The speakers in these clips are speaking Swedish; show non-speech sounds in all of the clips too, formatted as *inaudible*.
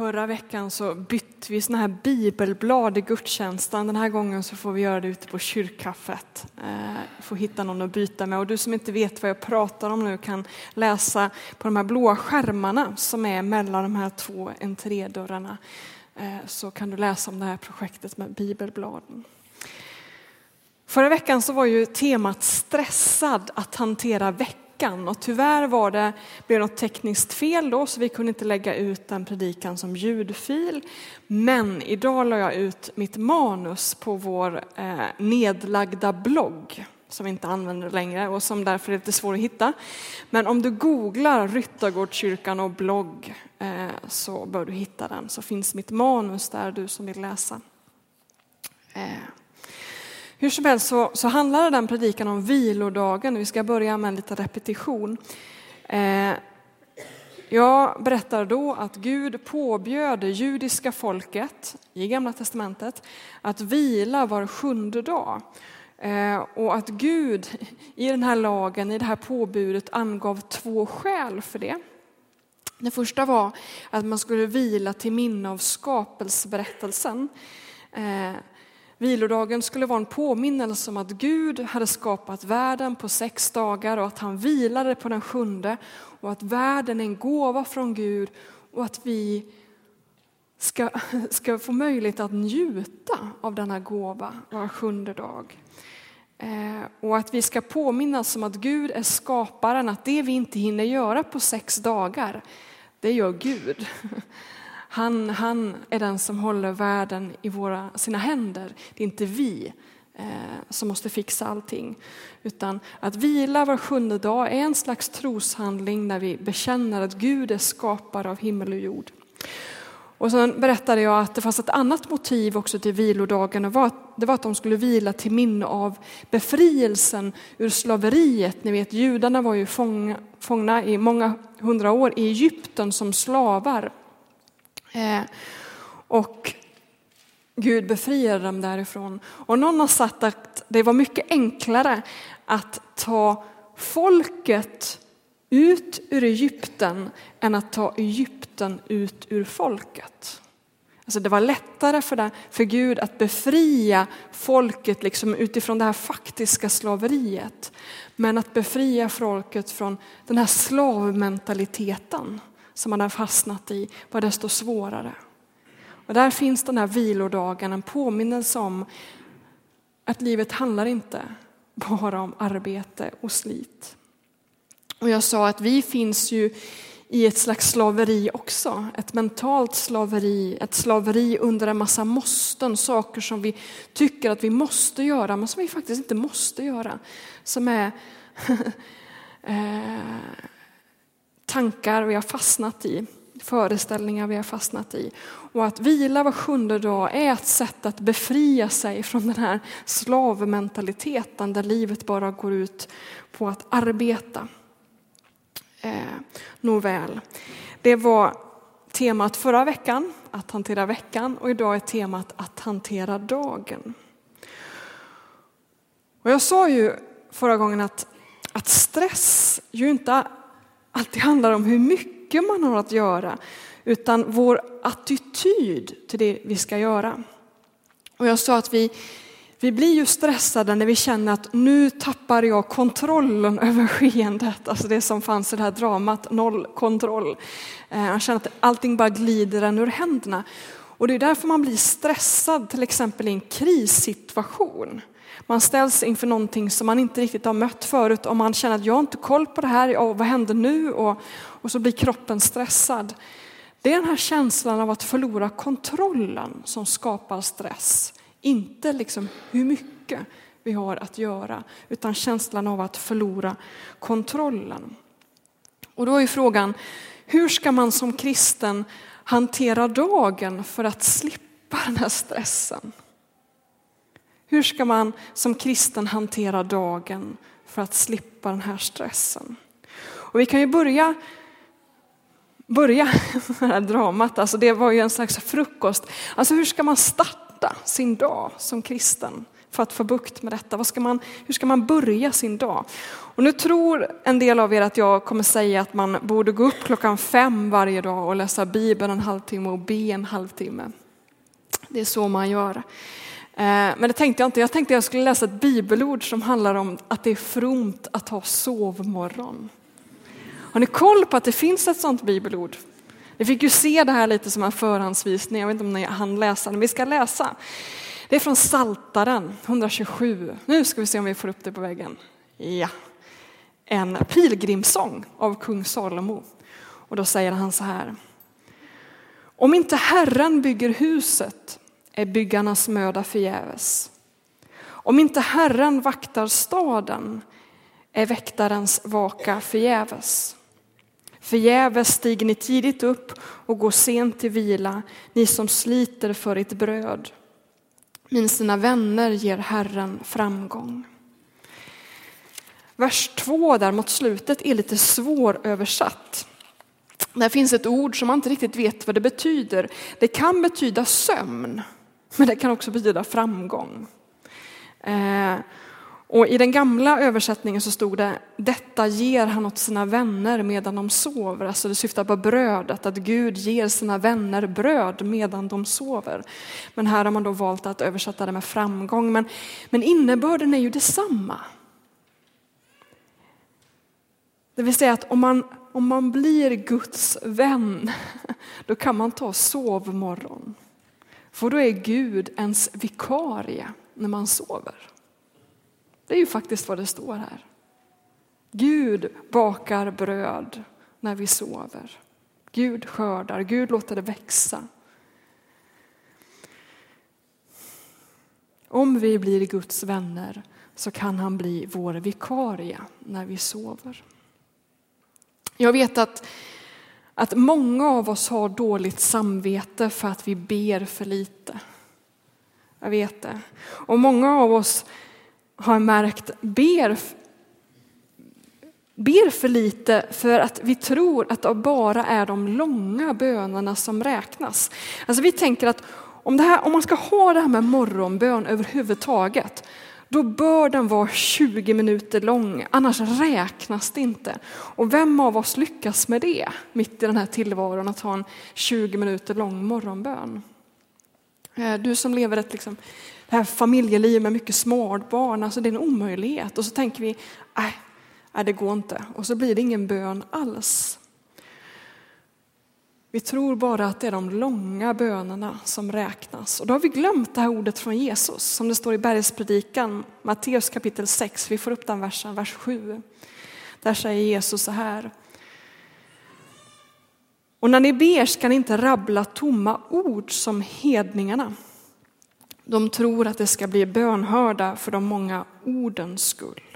Förra veckan så bytte vi såna här bibelblad i gudstjänsten. Den här gången så får vi göra det ute på kyrkkaffet. Eh, får hitta någon att byta med. Och du som inte vet vad jag pratar om nu kan läsa på de här blåa skärmarna som är mellan de här två entrédörrarna. Eh, så kan du läsa om det här projektet med bibelbladen. Förra veckan så var ju temat stressad att hantera veckan veckan och tyvärr var det, blev något tekniskt fel då så vi kunde inte lägga ut den predikan som ljudfil. Men idag la jag ut mitt manus på vår eh, nedlagda blogg som vi inte använder längre och som därför är lite svår att hitta. Men om du googlar Ryttargårdskyrkan och blogg eh, så bör du hitta den så finns mitt manus där du som vill läsa. Eh. Hur som helst så, så handlar den predikan om vilodagen. Vi ska börja med en liten repetition. Eh, jag berättar då att Gud påbjöd det judiska folket i Gamla Testamentet att vila var sjunde dag. Eh, och att Gud i den här lagen, i det här påbudet angav två skäl för det. Det första var att man skulle vila till minne av skapelseberättelsen. Eh, Vilodagen skulle vara en påminnelse om att Gud hade skapat världen på sex dagar och att han vilade på den sjunde och att världen är en gåva från Gud och att vi ska, *laughs* ska få möjlighet att njuta av denna gåva var sjunde dag. Eh, och att vi ska påminnas om att Gud är skaparen, att det vi inte hinner göra på sex dagar, det gör Gud. *laughs* Han, han är den som håller världen i våra, sina händer. Det är inte vi eh, som måste fixa allting. Utan att vila var sjunde dag är en slags troshandling när vi bekänner att Gud är skapare av himmel och jord. Och sen berättade jag att det fanns ett annat motiv också till vilodagen. Det var, att, det var att de skulle vila till minne av befrielsen ur slaveriet. Ni vet judarna var ju fång, fångna i många hundra år i Egypten som slavar. Eh, och Gud befriade dem därifrån. Och någon har sagt att det var mycket enklare att ta folket ut ur Egypten än att ta Egypten ut ur folket. Alltså det var lättare för, det, för Gud att befria folket liksom utifrån det här faktiska slaveriet. Men att befria folket från den här slavmentaliteten som man har fastnat i var desto svårare. Och där finns den här vilodagen, en påminnelse om att livet handlar inte bara om arbete och slit. Och jag sa att vi finns ju i ett slags slaveri också, ett mentalt slaveri, ett slaveri under en massa måsten, saker som vi tycker att vi måste göra men som vi faktiskt inte måste göra. Som är *laughs* eh, tankar vi har fastnat i, föreställningar vi har fastnat i. Och att vila var sjunde dag är ett sätt att befria sig från den här slavmentaliteten där livet bara går ut på att arbeta. Eh, Nåväl, det var temat förra veckan, att hantera veckan och idag är temat att hantera dagen. Och jag sa ju förra gången att, att stress ju inte alltid handlar om hur mycket man har att göra, utan vår attityd till det vi ska göra. Och jag sa att vi, vi blir ju stressade när vi känner att nu tappar jag kontrollen *laughs* över skeendet, alltså det som fanns i det här dramat, noll kontroll. Eh, man känner att allting bara glider en ur händerna. Och det är därför man blir stressad, till exempel i en krissituation. Man ställs inför någonting som man inte riktigt har mött förut och man känner att jag har inte koll på det här, och vad händer nu? Och, och så blir kroppen stressad. Det är den här känslan av att förlora kontrollen som skapar stress. Inte liksom hur mycket vi har att göra, utan känslan av att förlora kontrollen. Och då är frågan, hur ska man som kristen hantera dagen för att slippa den här stressen? Hur ska man som kristen hantera dagen för att slippa den här stressen? Och vi kan ju börja börja *laughs* med det här dramat, alltså det var ju en slags frukost. Alltså hur ska man starta sin dag som kristen för att få bukt med detta? Vad ska man, hur ska man börja sin dag? Och nu tror en del av er att jag kommer säga att man borde gå upp klockan fem varje dag och läsa Bibeln en halvtimme och be en halvtimme. Det är så man gör. Eh, men det tänkte jag inte. Jag tänkte jag skulle läsa ett bibelord som handlar om att det är fromt att ha sovmorgon. Har ni koll på att det finns ett sådant bibelord? Vi fick ju se det här lite som en förhandsvisning, jag vet inte om ni hann läsa, men vi ska läsa. Det är från Saltaren 127. Nu ska vi se om vi får upp det på väggen. Ja. En pilgrimssång av kung Salomo. Och då säger han så här. Om inte Herren bygger huset är byggarnas möda förgäves. Om inte Herren vaktar staden är väktarens vaka förgäves. Förgäves stiger ni tidigt upp och går sent till vila, ni som sliter för ert bröd. Min sina vänner ger Herren framgång. Vers 2 där mot slutet är lite svåröversatt. Där finns ett ord som man inte riktigt vet vad det betyder. Det kan betyda sömn, men det kan också betyda framgång. Eh, och I den gamla översättningen så stod det detta ger han åt sina vänner medan de sover. Alltså det syftar på brödet, att Gud ger sina vänner bröd medan de sover. Men här har man då valt att översätta det med framgång. Men, men innebörden är ju detsamma. Det vill säga att om man, om man blir Guds vän, *laughs* då kan man ta sovmorgon. För då är Gud ens vikarie när man sover. Det är ju faktiskt vad det står här. Gud bakar bröd när vi sover. Gud skördar, Gud låter det växa. Om vi blir Guds vänner så kan han bli vår vikarie när vi sover. Jag vet att, att många av oss har dåligt samvete för att vi ber för lite. Jag vet det. Och många av oss har märkt ber, ber för lite för att vi tror att det bara är de långa bönerna som räknas. Alltså vi tänker att om, det här, om man ska ha det här med morgonbön överhuvudtaget, då bör den vara 20 minuter lång, annars räknas det inte. Och vem av oss lyckas med det mitt i den här tillvaron, att ha en 20 minuter lång morgonbön? Eh, du som lever ett liksom, det här familjeliv med mycket småbarn, alltså det är en omöjlighet. Och så tänker vi, äh, nej det går inte. Och så blir det ingen bön alls. Vi tror bara att det är de långa bönerna som räknas. Och då har vi glömt det här ordet från Jesus som det står i bergspredikan, Matteus kapitel 6. Vi får upp den versen, vers 7. Där säger Jesus så här. Och när ni ber ska ni inte rabbla tomma ord som hedningarna. De tror att det ska bli bönhörda för de många ordens skull.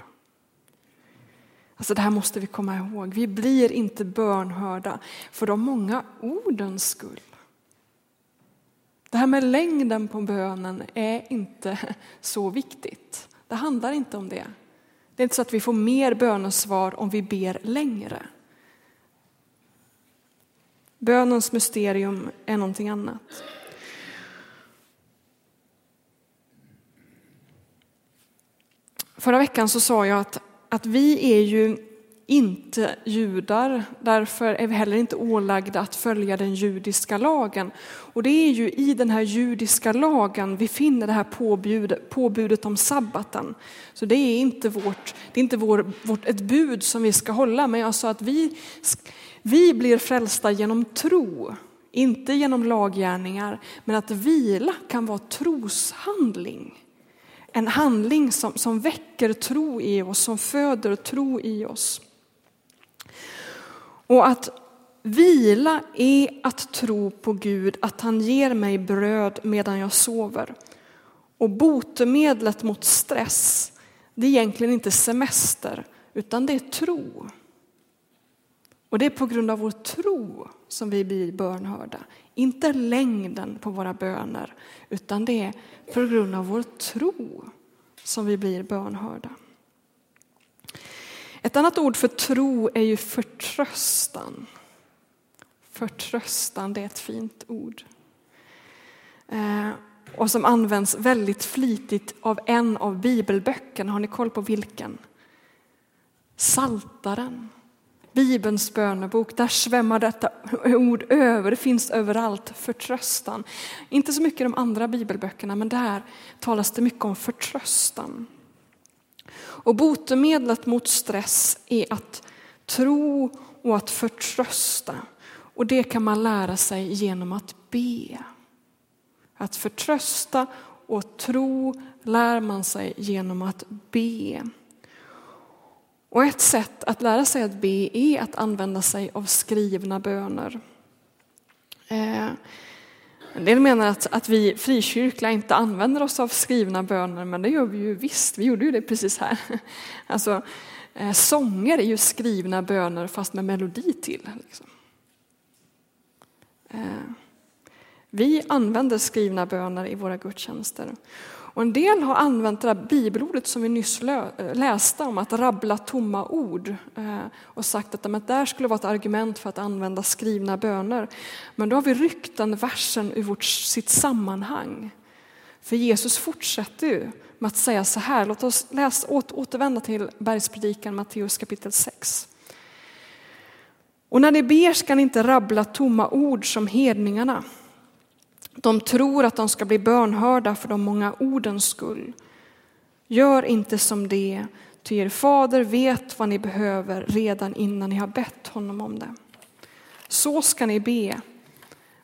Alltså det här måste vi komma ihåg. Vi blir inte bönhörda för de många ordens skull. Det här med längden på bönen är inte så viktigt. Det handlar inte om det. Det är inte så att vi får mer bönesvar om vi ber längre. Bönens mysterium är någonting annat. Förra veckan så sa jag att, att vi är ju inte judar, därför är vi heller inte ålagda att följa den judiska lagen. Och det är ju i den här judiska lagen vi finner det här påbudet, påbudet om sabbaten. Så det är inte, vårt, det är inte vår, vårt, ett bud som vi ska hålla, men jag sa att vi, vi blir frälsta genom tro, inte genom laggärningar, men att vila kan vara troshandling en handling som, som väcker tro i oss, som föder tro i oss. Och att vila är att tro på Gud, att han ger mig bröd medan jag sover. Och botemedlet mot stress, det är egentligen inte semester, utan det är tro. Och det är på grund av vår tro som vi blir bönhörda. Inte längden på våra böner, utan det är på grund av vår tro som vi blir bönhörda. Ett annat ord för tro är ju förtröstan. Förtröstan, det är ett fint ord. Eh, och som används väldigt flitigt av en av bibelböckerna. Har ni koll på vilken? Saltaren. Bibelns bönebok, där svämmar detta ord över. Det finns överallt, förtröstan. Inte så mycket i de andra bibelböckerna, men där talas det mycket om förtröstan. Och botemedlet mot stress är att tro och att förtrösta. Och det kan man lära sig genom att be. Att förtrösta och tro lär man sig genom att be. Och ett sätt att lära sig att be är att använda sig av skrivna böner. Eh, en del menar att, att vi frikyrkliga inte använder oss av skrivna böner, men det gör vi ju visst. Vi gjorde ju det precis här. *laughs* Alltså, eh, sånger är ju skrivna böner fast med melodi till. Liksom. Eh, vi använder skrivna böner i våra gudstjänster. Och en del har använt det där bibelordet som vi nyss eh, läste om att rabbla tomma ord eh, och sagt att det där skulle vara ett argument för att använda skrivna böner. Men då har vi ryckt den versen ur vårt, sitt sammanhang. För Jesus fortsätter ju med att säga så här, låt oss läsa, återvända till bergspredikan Matteus kapitel 6. Och när ni ber ska ni inte rabbla tomma ord som hedningarna de tror att de ska bli bönhörda för de många ordens skull. Gör inte som det, ty er fader vet vad ni behöver redan innan ni har bett honom om det. Så ska ni be.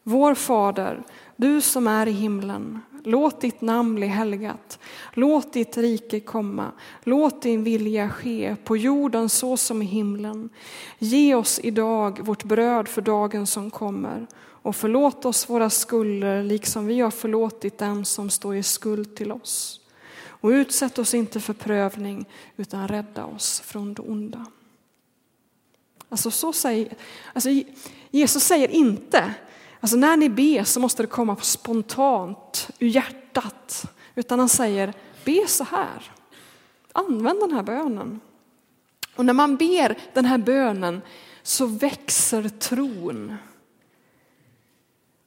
Vår fader, du som är i himlen. Låt ditt namn bli helgat. Låt ditt rike komma. Låt din vilja ske på jorden så som i himlen. Ge oss idag vårt bröd för dagen som kommer och förlåt oss våra skulder liksom vi har förlåtit dem som står i skuld till oss. Och utsätt oss inte för prövning utan rädda oss från det onda. Alltså, så säger, alltså Jesus säger inte, alltså när ni ber så måste det komma spontant ur hjärtat. Utan han säger, be så här. Använd den här bönen. Och när man ber den här bönen så växer tron.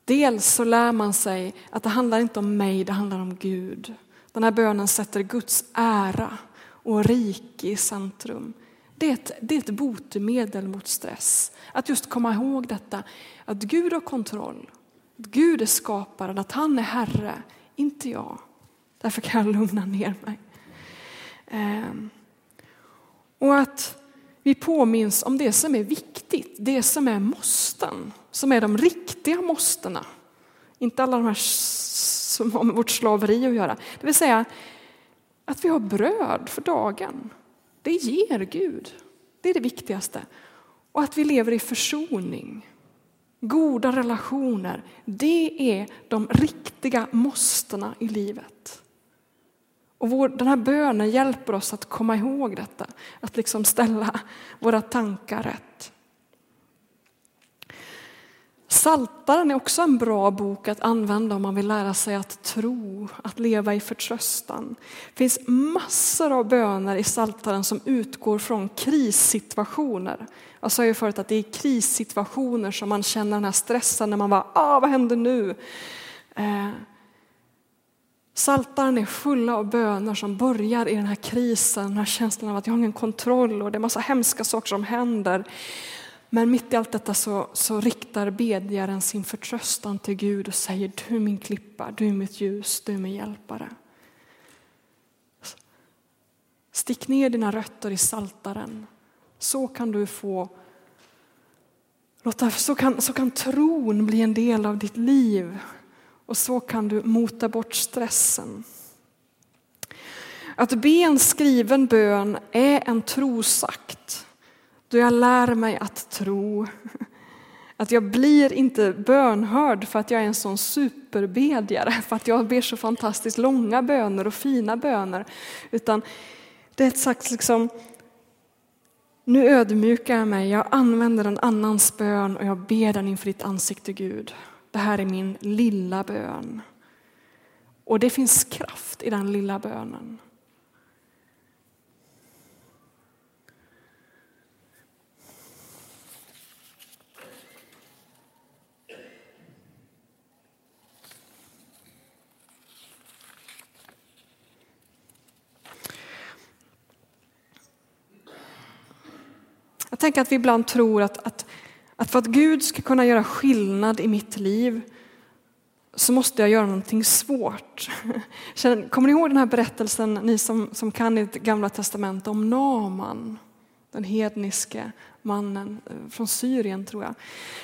Dels så lär man sig att det handlar inte om mig, det handlar om Gud. Den här bönen sätter Guds ära och rike i centrum. Det är, ett, det är ett botemedel mot stress. Att just komma ihåg detta, att Gud har kontroll. Att Gud är skaparen, att han är Herre, inte jag. Därför kan jag lugna ner mig. Ehm. Och att vi påminns om det som är viktigt, det som är måsten, som är de riktiga måstena. Inte alla de här som har med vårt slaveri att göra. Det vill säga att vi har bröd för dagen. Det ger Gud. Det är det viktigaste. Och att vi lever i försoning. Goda relationer, det är de riktiga måstena i livet. Och vår, den här bönen hjälper oss att komma ihåg detta, att liksom ställa våra tankar rätt. Saltaren är också en bra bok att använda om man vill lära sig att tro, att leva i förtröstan. Det finns massor av böner i Saltaren som utgår från krissituationer. Jag sa ju förut att det är i krissituationer som man känner den här stressen när man bara, ah, vad händer nu? Eh, Saltaren är fulla av böner som börjar i den här krisen, den här känslan av att jag har ingen kontroll och det är massa hemska saker som händer. Men mitt i allt detta så, så riktar bedjaren sin förtröstan till Gud och säger du är min klippa, du är mitt ljus, du är min hjälpare. Stick ner dina rötter i saltaren. Så kan du få så kan, så kan tron bli en del av ditt liv. Och så kan du mota bort stressen. Att be en skriven bön är en trosakt. Då jag lär mig att tro. Att jag blir inte bönhörd för att jag är en sån superbedjare, för att jag ber så fantastiskt långa böner och fina böner. Utan det är ett slags liksom, nu ödmjukar jag mig, jag använder en annans bön och jag ber den inför ditt ansikte Gud. Det här är min lilla bön. Och det finns kraft i den lilla bönen. Jag tänker att vi ibland tror att, att, att för att Gud ska kunna göra skillnad i mitt liv så måste jag göra någonting svårt. *laughs* Kommer ni ihåg den här berättelsen, ni som, som kan i gamla testamentet, om Naman? Den hedniske mannen eh, från Syrien tror jag.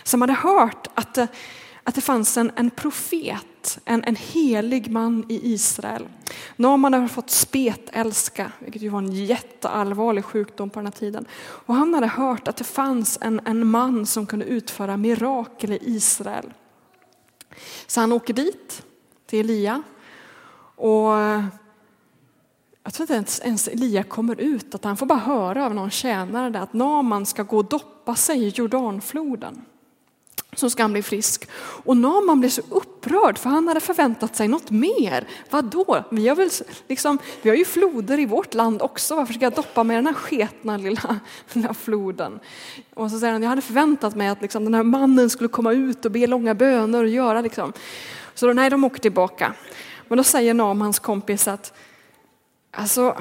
Som hade hört att, eh, att det fanns en, en profet, en, en helig man i Israel. Naman hade fått spetälska, vilket ju var en jätteallvarlig sjukdom på den här tiden. Och han hade hört att det fanns en, en man som kunde utföra mirakel i Israel. Så han åker dit, till Elia. Och eh, jag tror inte ens, ens Elia kommer ut, att han får bara höra av någon tjänare att Naman ska gå och doppa sig i Jordanfloden. Så ska han bli frisk. Och Naman blir så upprörd för han hade förväntat sig något mer. Vadå? Vi har, väl, liksom, vi har ju floder i vårt land också. Varför ska jag doppa mig i den här sketna lilla, *laughs* lilla floden? Och så säger han, jag hade förväntat mig att liksom, den här mannen skulle komma ut och be långa böner och göra liksom. Så då, nej, de åker tillbaka. Men då säger Namans kompis att Alltså,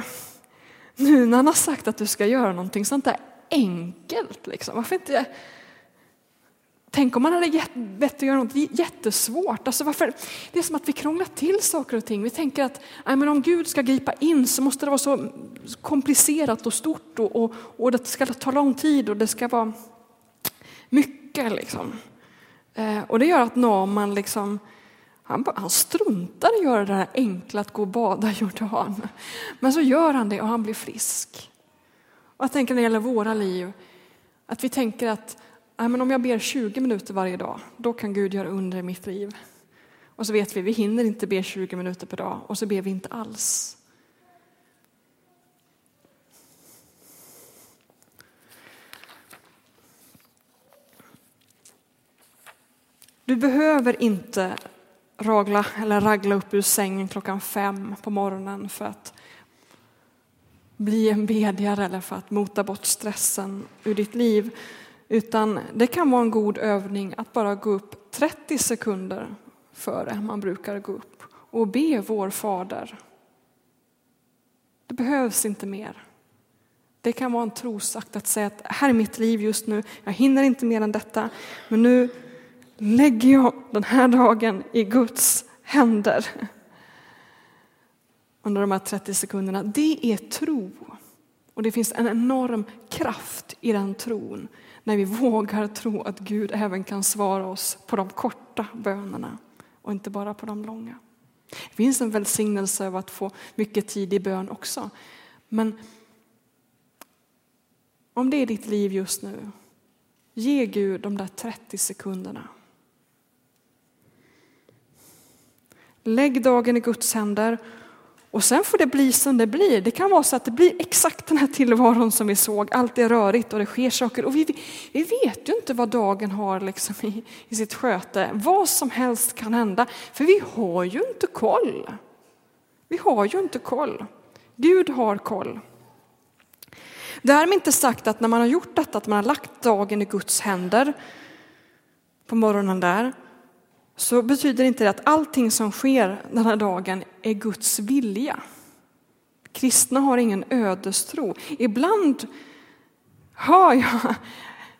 nu när han har sagt att du ska göra någonting sånt där enkelt, liksom, varför inte Tänk om man hade bett att göra något jättesvårt. Alltså varför? Det är som att vi krånglar till saker och ting. Vi tänker att nej, men om Gud ska gripa in så måste det vara så komplicerat och stort och, och, och det ska ta lång tid och det ska vara mycket. Liksom. Eh, och det gör att Naman liksom, han, han struntar i att göra det här enkla att gå och bada i Jordan. Men så gör han det och han blir frisk. Och jag tänker när det gäller våra liv, att vi tänker att nej, men om jag ber 20 minuter varje dag, då kan Gud göra under i mitt liv. Och så vet vi, vi hinner inte be 20 minuter per dag och så ber vi inte alls. Du behöver inte ragla eller ragla upp ur sängen klockan fem på morgonen för att bli en bedjare eller för att mota bort stressen ur ditt liv. Utan det kan vara en god övning att bara gå upp 30 sekunder före man brukar gå upp och be vår Fader. Det behövs inte mer. Det kan vara en trosakt att säga att här är mitt liv just nu, jag hinner inte mer än detta, men nu lägger jag den här dagen i Guds händer. Under de här 30 sekunderna. Det är tro. Och det finns en enorm kraft i den tron när vi vågar tro att Gud även kan svara oss på de korta bönerna och inte bara på de långa. Det finns en välsignelse av att få mycket tid i bön också. Men om det är ditt liv just nu, ge Gud de där 30 sekunderna. Lägg dagen i Guds händer och sen får det bli som det blir. Det kan vara så att det blir exakt den här tillvaron som vi såg. Allt är rörigt och det sker saker. Och vi, vi vet ju inte vad dagen har liksom i, i sitt sköte. Vad som helst kan hända. För vi har ju inte koll. Vi har ju inte koll. Gud har koll. Därmed inte sagt att när man har gjort detta, att man har lagt dagen i Guds händer på morgonen där, så betyder inte det att allting som sker den här dagen är Guds vilja. Kristna har ingen ödestro. Ibland hör jag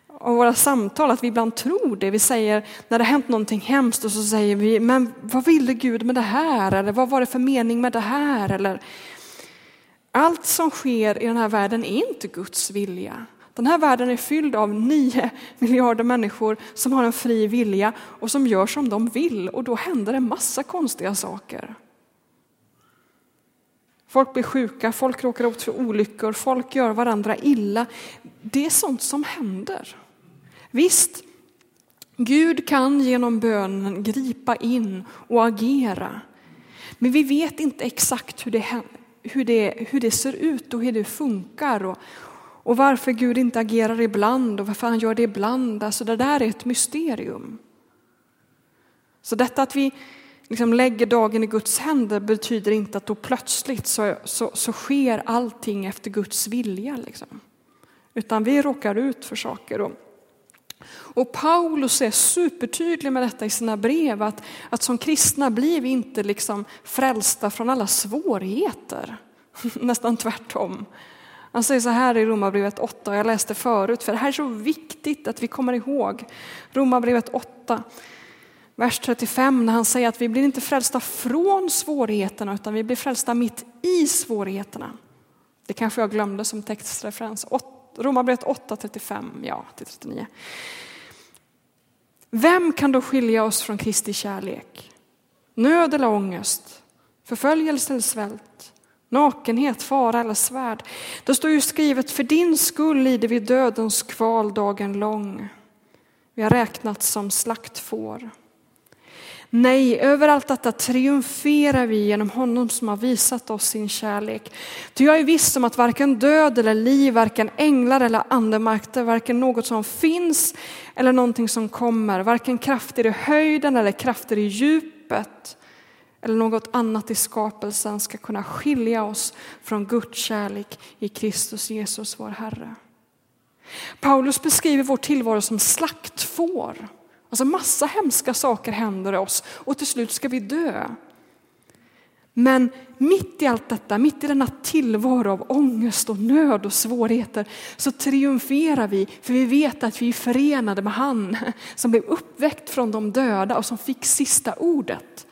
av våra samtal att vi ibland tror det. Vi säger när det har hänt någonting hemskt och så säger vi, men vad ville Gud med det här? Eller vad var det för mening med det här? Eller, allt som sker i den här världen är inte Guds vilja. Den här världen är fylld av nio *laughs* miljarder människor som har en fri vilja och som gör som de vill och då händer en massa konstiga saker. Folk blir sjuka, folk råkar ut för olyckor, folk gör varandra illa. Det är sånt som händer. Visst, Gud kan genom bönen gripa in och agera. Men vi vet inte exakt hur det, hur det, hur det ser ut och hur det funkar. Och, och varför Gud inte agerar ibland och varför han gör det ibland, alltså det där är ett mysterium. Så detta att vi liksom lägger dagen i Guds händer betyder inte att då plötsligt så, så, så sker allting efter Guds vilja. Liksom. Utan vi råkar ut för saker. Och, och Paulus är supertydlig med detta i sina brev, att, att som kristna blir vi inte liksom frälsta från alla svårigheter. *laughs* Nästan tvärtom. Han säger så här i Romarbrevet 8, och jag läste förut, för det här är så viktigt att vi kommer ihåg. Romarbrevet 8, vers 35, när han säger att vi blir inte frälsta från svårigheterna, utan vi blir frälsta mitt i svårigheterna. Det kanske jag glömde som textreferens. Romarbrevet 8, 35, ja, till 39. Vem kan då skilja oss från Kristi kärlek? Nöd eller ångest? Förföljelse eller svält? Nakenhet, fara eller svärd? Det står ju skrivet, för din skull lider vi dödens kval dagen lång. Vi har räknats som slaktfår. Nej, över allt detta triumferar vi genom honom som har visat oss sin kärlek. Ty jag är viss om att varken död eller liv, varken änglar eller andemakter, varken något som finns eller någonting som kommer, varken krafter i höjden eller krafter i djupet eller något annat i skapelsen ska kunna skilja oss från Guds kärlek i Kristus Jesus vår Herre. Paulus beskriver vår tillvaro som slaktfår. Alltså massa hemska saker händer oss och till slut ska vi dö. Men mitt i allt detta, mitt i denna tillvaro av ångest och nöd och svårigheter så triumferar vi för vi vet att vi är förenade med han som blev uppväckt från de döda och som fick sista ordet.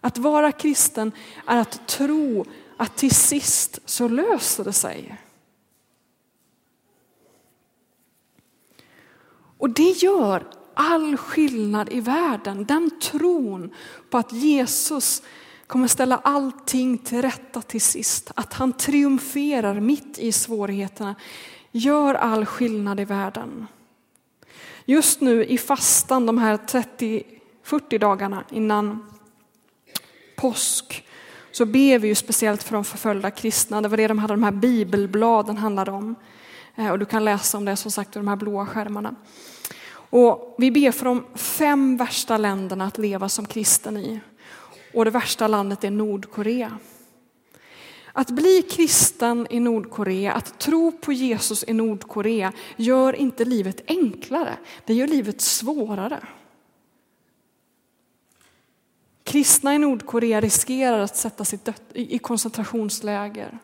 Att vara kristen är att tro att till sist så löser det sig. Och det gör all skillnad i världen. Den tron på att Jesus kommer ställa allting till rätta till sist. Att han triumferar mitt i svårigheterna gör all skillnad i världen. Just nu i fastan, de här 30-40 dagarna innan påsk, så ber vi ju speciellt för de förföljda kristna. Det var det de hade de här bibelbladen handlade om. Eh, och du kan läsa om det som sagt i de här blåa skärmarna. Och vi ber för de fem värsta länderna att leva som kristen i. Och det värsta landet är Nordkorea. Att bli kristen i Nordkorea, att tro på Jesus i Nordkorea gör inte livet enklare, det gör livet svårare. Kristna i Nordkorea riskerar att sättas i, i koncentrationsläger.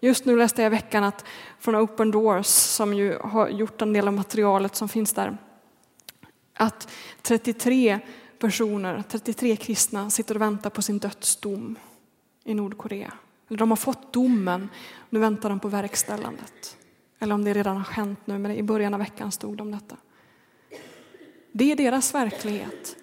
Just nu läste jag i veckan att från Open Doors, som ju har gjort en del av materialet som finns där, att 33 personer, 33 kristna sitter och väntar på sin dödsdom i Nordkorea. Eller de har fått domen, nu väntar de på verkställandet. Eller om det redan har hänt nu, men i början av veckan stod det om detta. Det är deras verklighet.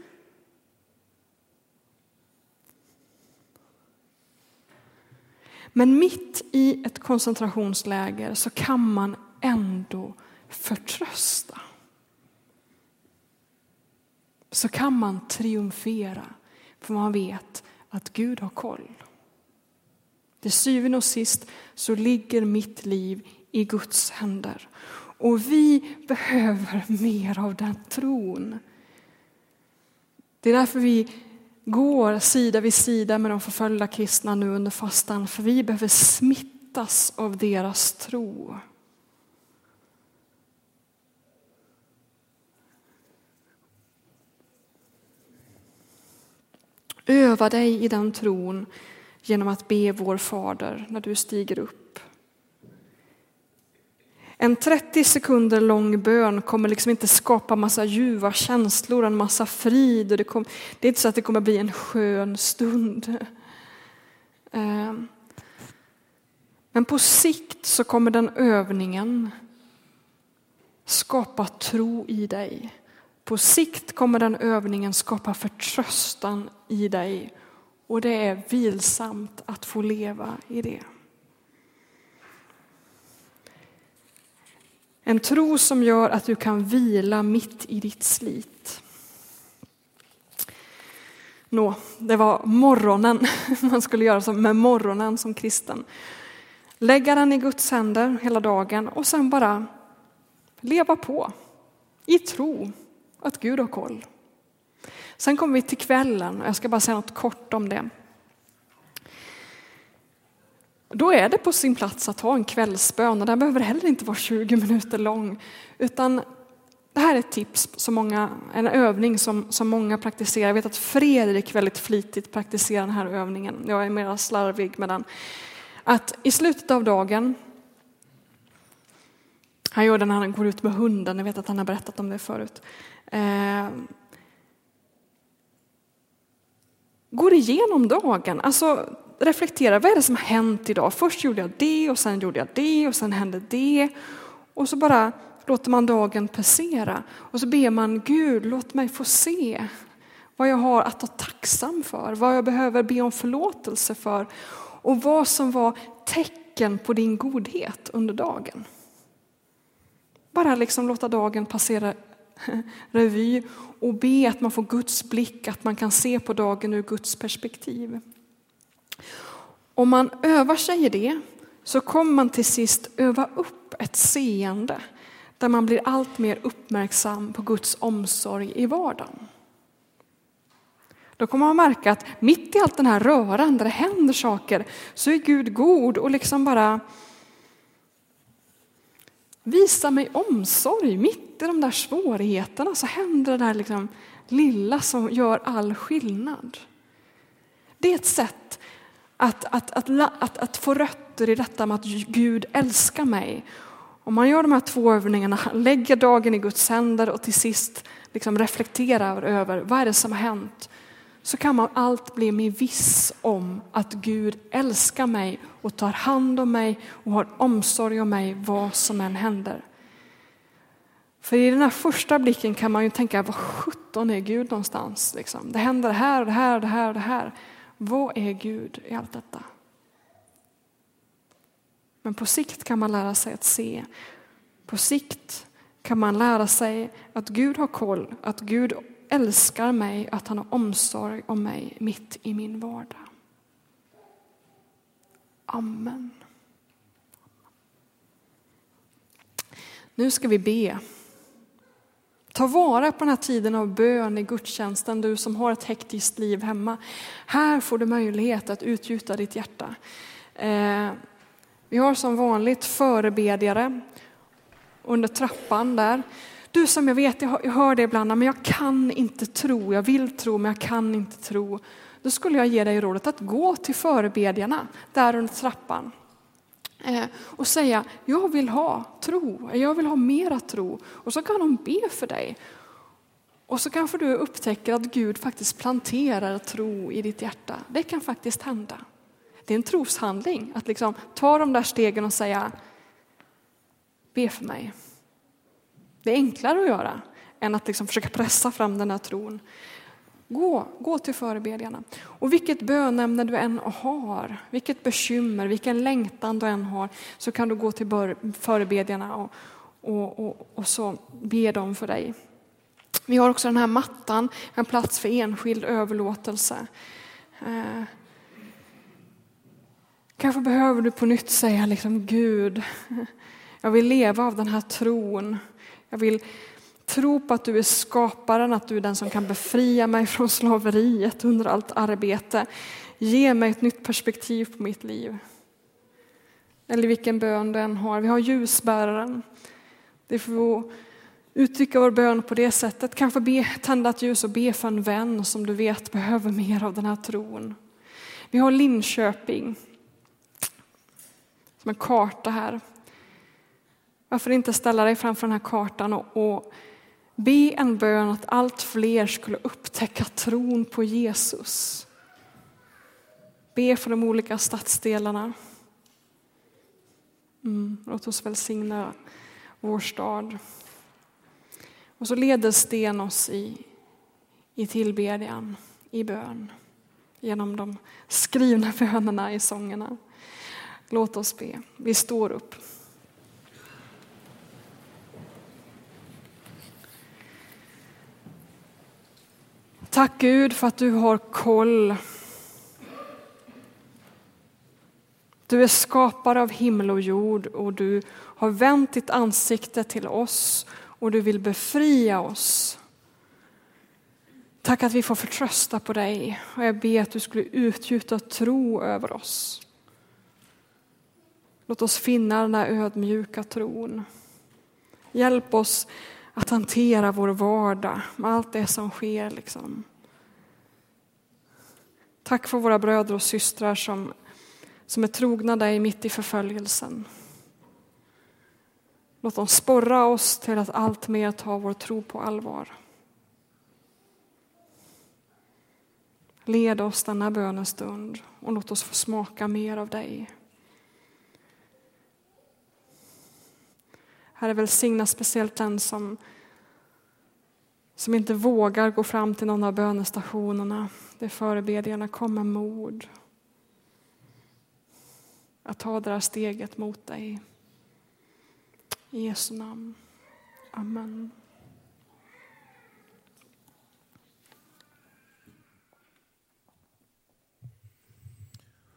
Men mitt i ett koncentrationsläger så kan man ändå förtrösta så kan man triumfera för man vet att Gud har koll. Till syvende och sist så ligger mitt liv i Guds händer. Och vi behöver mer av den tron. Det är därför vi går sida vid sida med de förföljda kristna nu under fastan, för vi behöver smittas av deras tro. Öva dig i den tron genom att be vår Fader när du stiger upp. En 30 sekunder lång bön kommer liksom inte skapa massa ljuva känslor, en massa frid. det, kom, det är inte så att det kommer bli en skön stund. *laughs* Ehm. Men på sikt så kommer den övningen skapa tro i dig. På sikt kommer den övningen skapa förtröstan i dig och det är vilsamt att få leva i det. En tro som gör att du kan vila mitt i ditt slit. Nå, det var morgonen *laughs* man skulle göra med morgonen som kristen. Lägga den i Guds händer hela dagen och sen bara leva på i tro att Gud har koll. Sen kommer vi till kvällen och jag ska bara säga något kort om det. Då är det på sin plats att ha en kvällsbön och den behöver heller inte vara 20 minuter lång. Utan det här är ett tips, som många, en övning som, som många praktiserar. Jag vet att Fredrik väldigt flitigt praktiserar den här övningen. Jag är mer slarvig med den. Att i slutet av dagen Han gör det när han går ut med hunden, jag vet att han har berättat om det förut. Eh, går igenom dagen, alltså reflektera, vad är det som har hänt idag? Först gjorde jag det och sen gjorde jag det och sen hände det. Och så bara låter man dagen passera och så ber man Gud, låt mig få se vad jag har att vara tacksam för, vad jag behöver be om förlåtelse för och vad som var tecken på din godhet under dagen. Bara liksom låta dagen passera *laughs* revy och be att man får Guds blick, att man kan se på dagen ur Guds perspektiv. Om man övar sig i det så kommer man till sist öva upp ett seende där man blir allt mer uppmärksam på Guds omsorg i vardagen. Då kommer man märka att mitt i allt den här röran där det händer saker så är Gud god och liksom bara visar mig omsorg. Mitt i de där svårigheterna så händer det där liksom lilla som gör all skillnad. Det är ett sätt att, att, att, att, att få rötter i detta med att Gud älskar mig. Om man gör de här två övningarna, lägger dagen i Guds händer och till sist liksom reflekterar över vad är det som har hänt så kan man allt bli mer viss om att Gud älskar mig och tar hand om mig och har omsorg om mig vad som än händer. För i den här första blicken kan man ju tänka, vad sjutton är Gud någonstans? Liksom. Det händer det här och det här och det här och det här. Vad är Gud i allt detta? Men på sikt kan man lära sig att se. På sikt kan man lära sig att Gud har koll, att Gud älskar mig, att han har omsorg om mig mitt i min vardag. Amen. Nu ska vi be. Ta vara på den här tiden av bön i gudstjänsten, du som har ett hektiskt liv hemma. Här får du möjlighet att utgjuta ditt hjärta. Eh, vi har som vanligt förebedjare under trappan där. Du som jag vet, jag hör det ibland, men jag kan inte tro, jag vill tro men jag kan inte tro. Då skulle jag ge dig rådet att gå till förebedjarna där under trappan Eh, och säga, jag vill ha tro, jag vill ha mera tro. Och så kan de be för dig. Och så kanske du upptäcker att Gud faktiskt planterar tro i ditt hjärta. Det kan faktiskt hända. Det är en troshandling att liksom ta de där stegen och säga, be för mig. Det är enklare att göra än att liksom försöka pressa fram den här tron. Gå, gå till förebedjarna. Och vilket bönämne du än har, vilket bekymmer, vilken längtan du än har, så kan du gå till förebedjarna och, och, och, och så be dem för dig. Vi har också den här mattan, en plats för enskild överlåtelse. Eh, kanske behöver du på nytt säga liksom Gud, jag vill leva av den här tron. Jag vill tro på att du är skaparen, att du är den som kan befria mig från slaveriet under allt arbete. Ge mig ett nytt perspektiv på mitt liv. Eller vilken bön du än har. Vi har ljusbäraren. Det får uttrycka vår bön på det sättet. Kanske be, tända ett ljus och be för en vän som du vet behöver mer av den här tron. Vi har Linköping. Som en karta här. Varför inte ställa dig framför den här kartan och, och be en bön att allt fler skulle upptäcka tron på Jesus. Be för de olika stadsdelarna. Mm, låt oss välsigna vår stad. Och så leder Sten oss i, i tillbedjan, i bön, genom de skrivna bönerna i sångerna. Låt oss be. Vi står upp. Tack Gud för att du har koll. Du är skapare av himmel och jord och du har vänt ditt ansikte till oss och du vill befria oss. Tack att vi får förtrösta på dig och jag ber att du skulle utgjuta tro över oss. Låt oss finna den här ödmjuka tron. Hjälp oss att hantera vår vardag med allt det som sker. Liksom. Tack för våra bröder och systrar som, som är trogna dig mitt i förföljelsen. Låt dem sporra oss till att allt mer ta vår tro på allvar. Led oss denna bönestund och låt oss få smaka mer av dig. Herre, välsigna speciellt den som, som inte vågar gå fram till någon av bönestationerna. där förebedjarna kom med mod. Att ta det där steget mot dig. I Jesu namn. Amen.